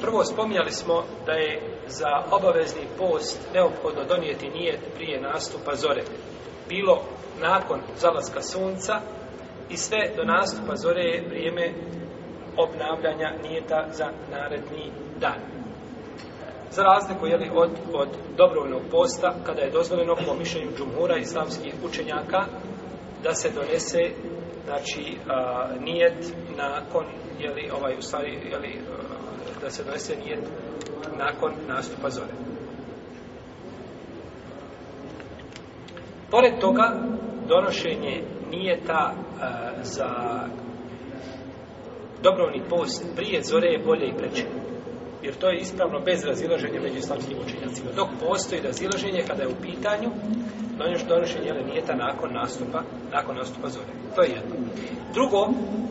Prvo spominjali smo da je za obavezni post neophodno donijeti nijet prije nastupa zore. Bilo nakon zalaska sunca i sve do nastupa zore je vrijeme obnavljanja nijeta za naredni dan. Za razliku je li od, od dobrovnog posta, kada je dozvoljeno po mišljenju džumhura islamskih učenjaka, da se donese znači a, nijet nakon je li ovaj u stvari je li a, da se donese nijet nakon nastupa zore. Pored toga donošenje nijeta a, za dobrovni post prije zore je bolje i preče jer to je ispravno bez razilaženja među islamskim učenjacima. Dok postoji razilaženje kada je u pitanju donješ donošenje ili nijeta nakon nastupa, nakon nastupa zore. To je jedno. Drugo,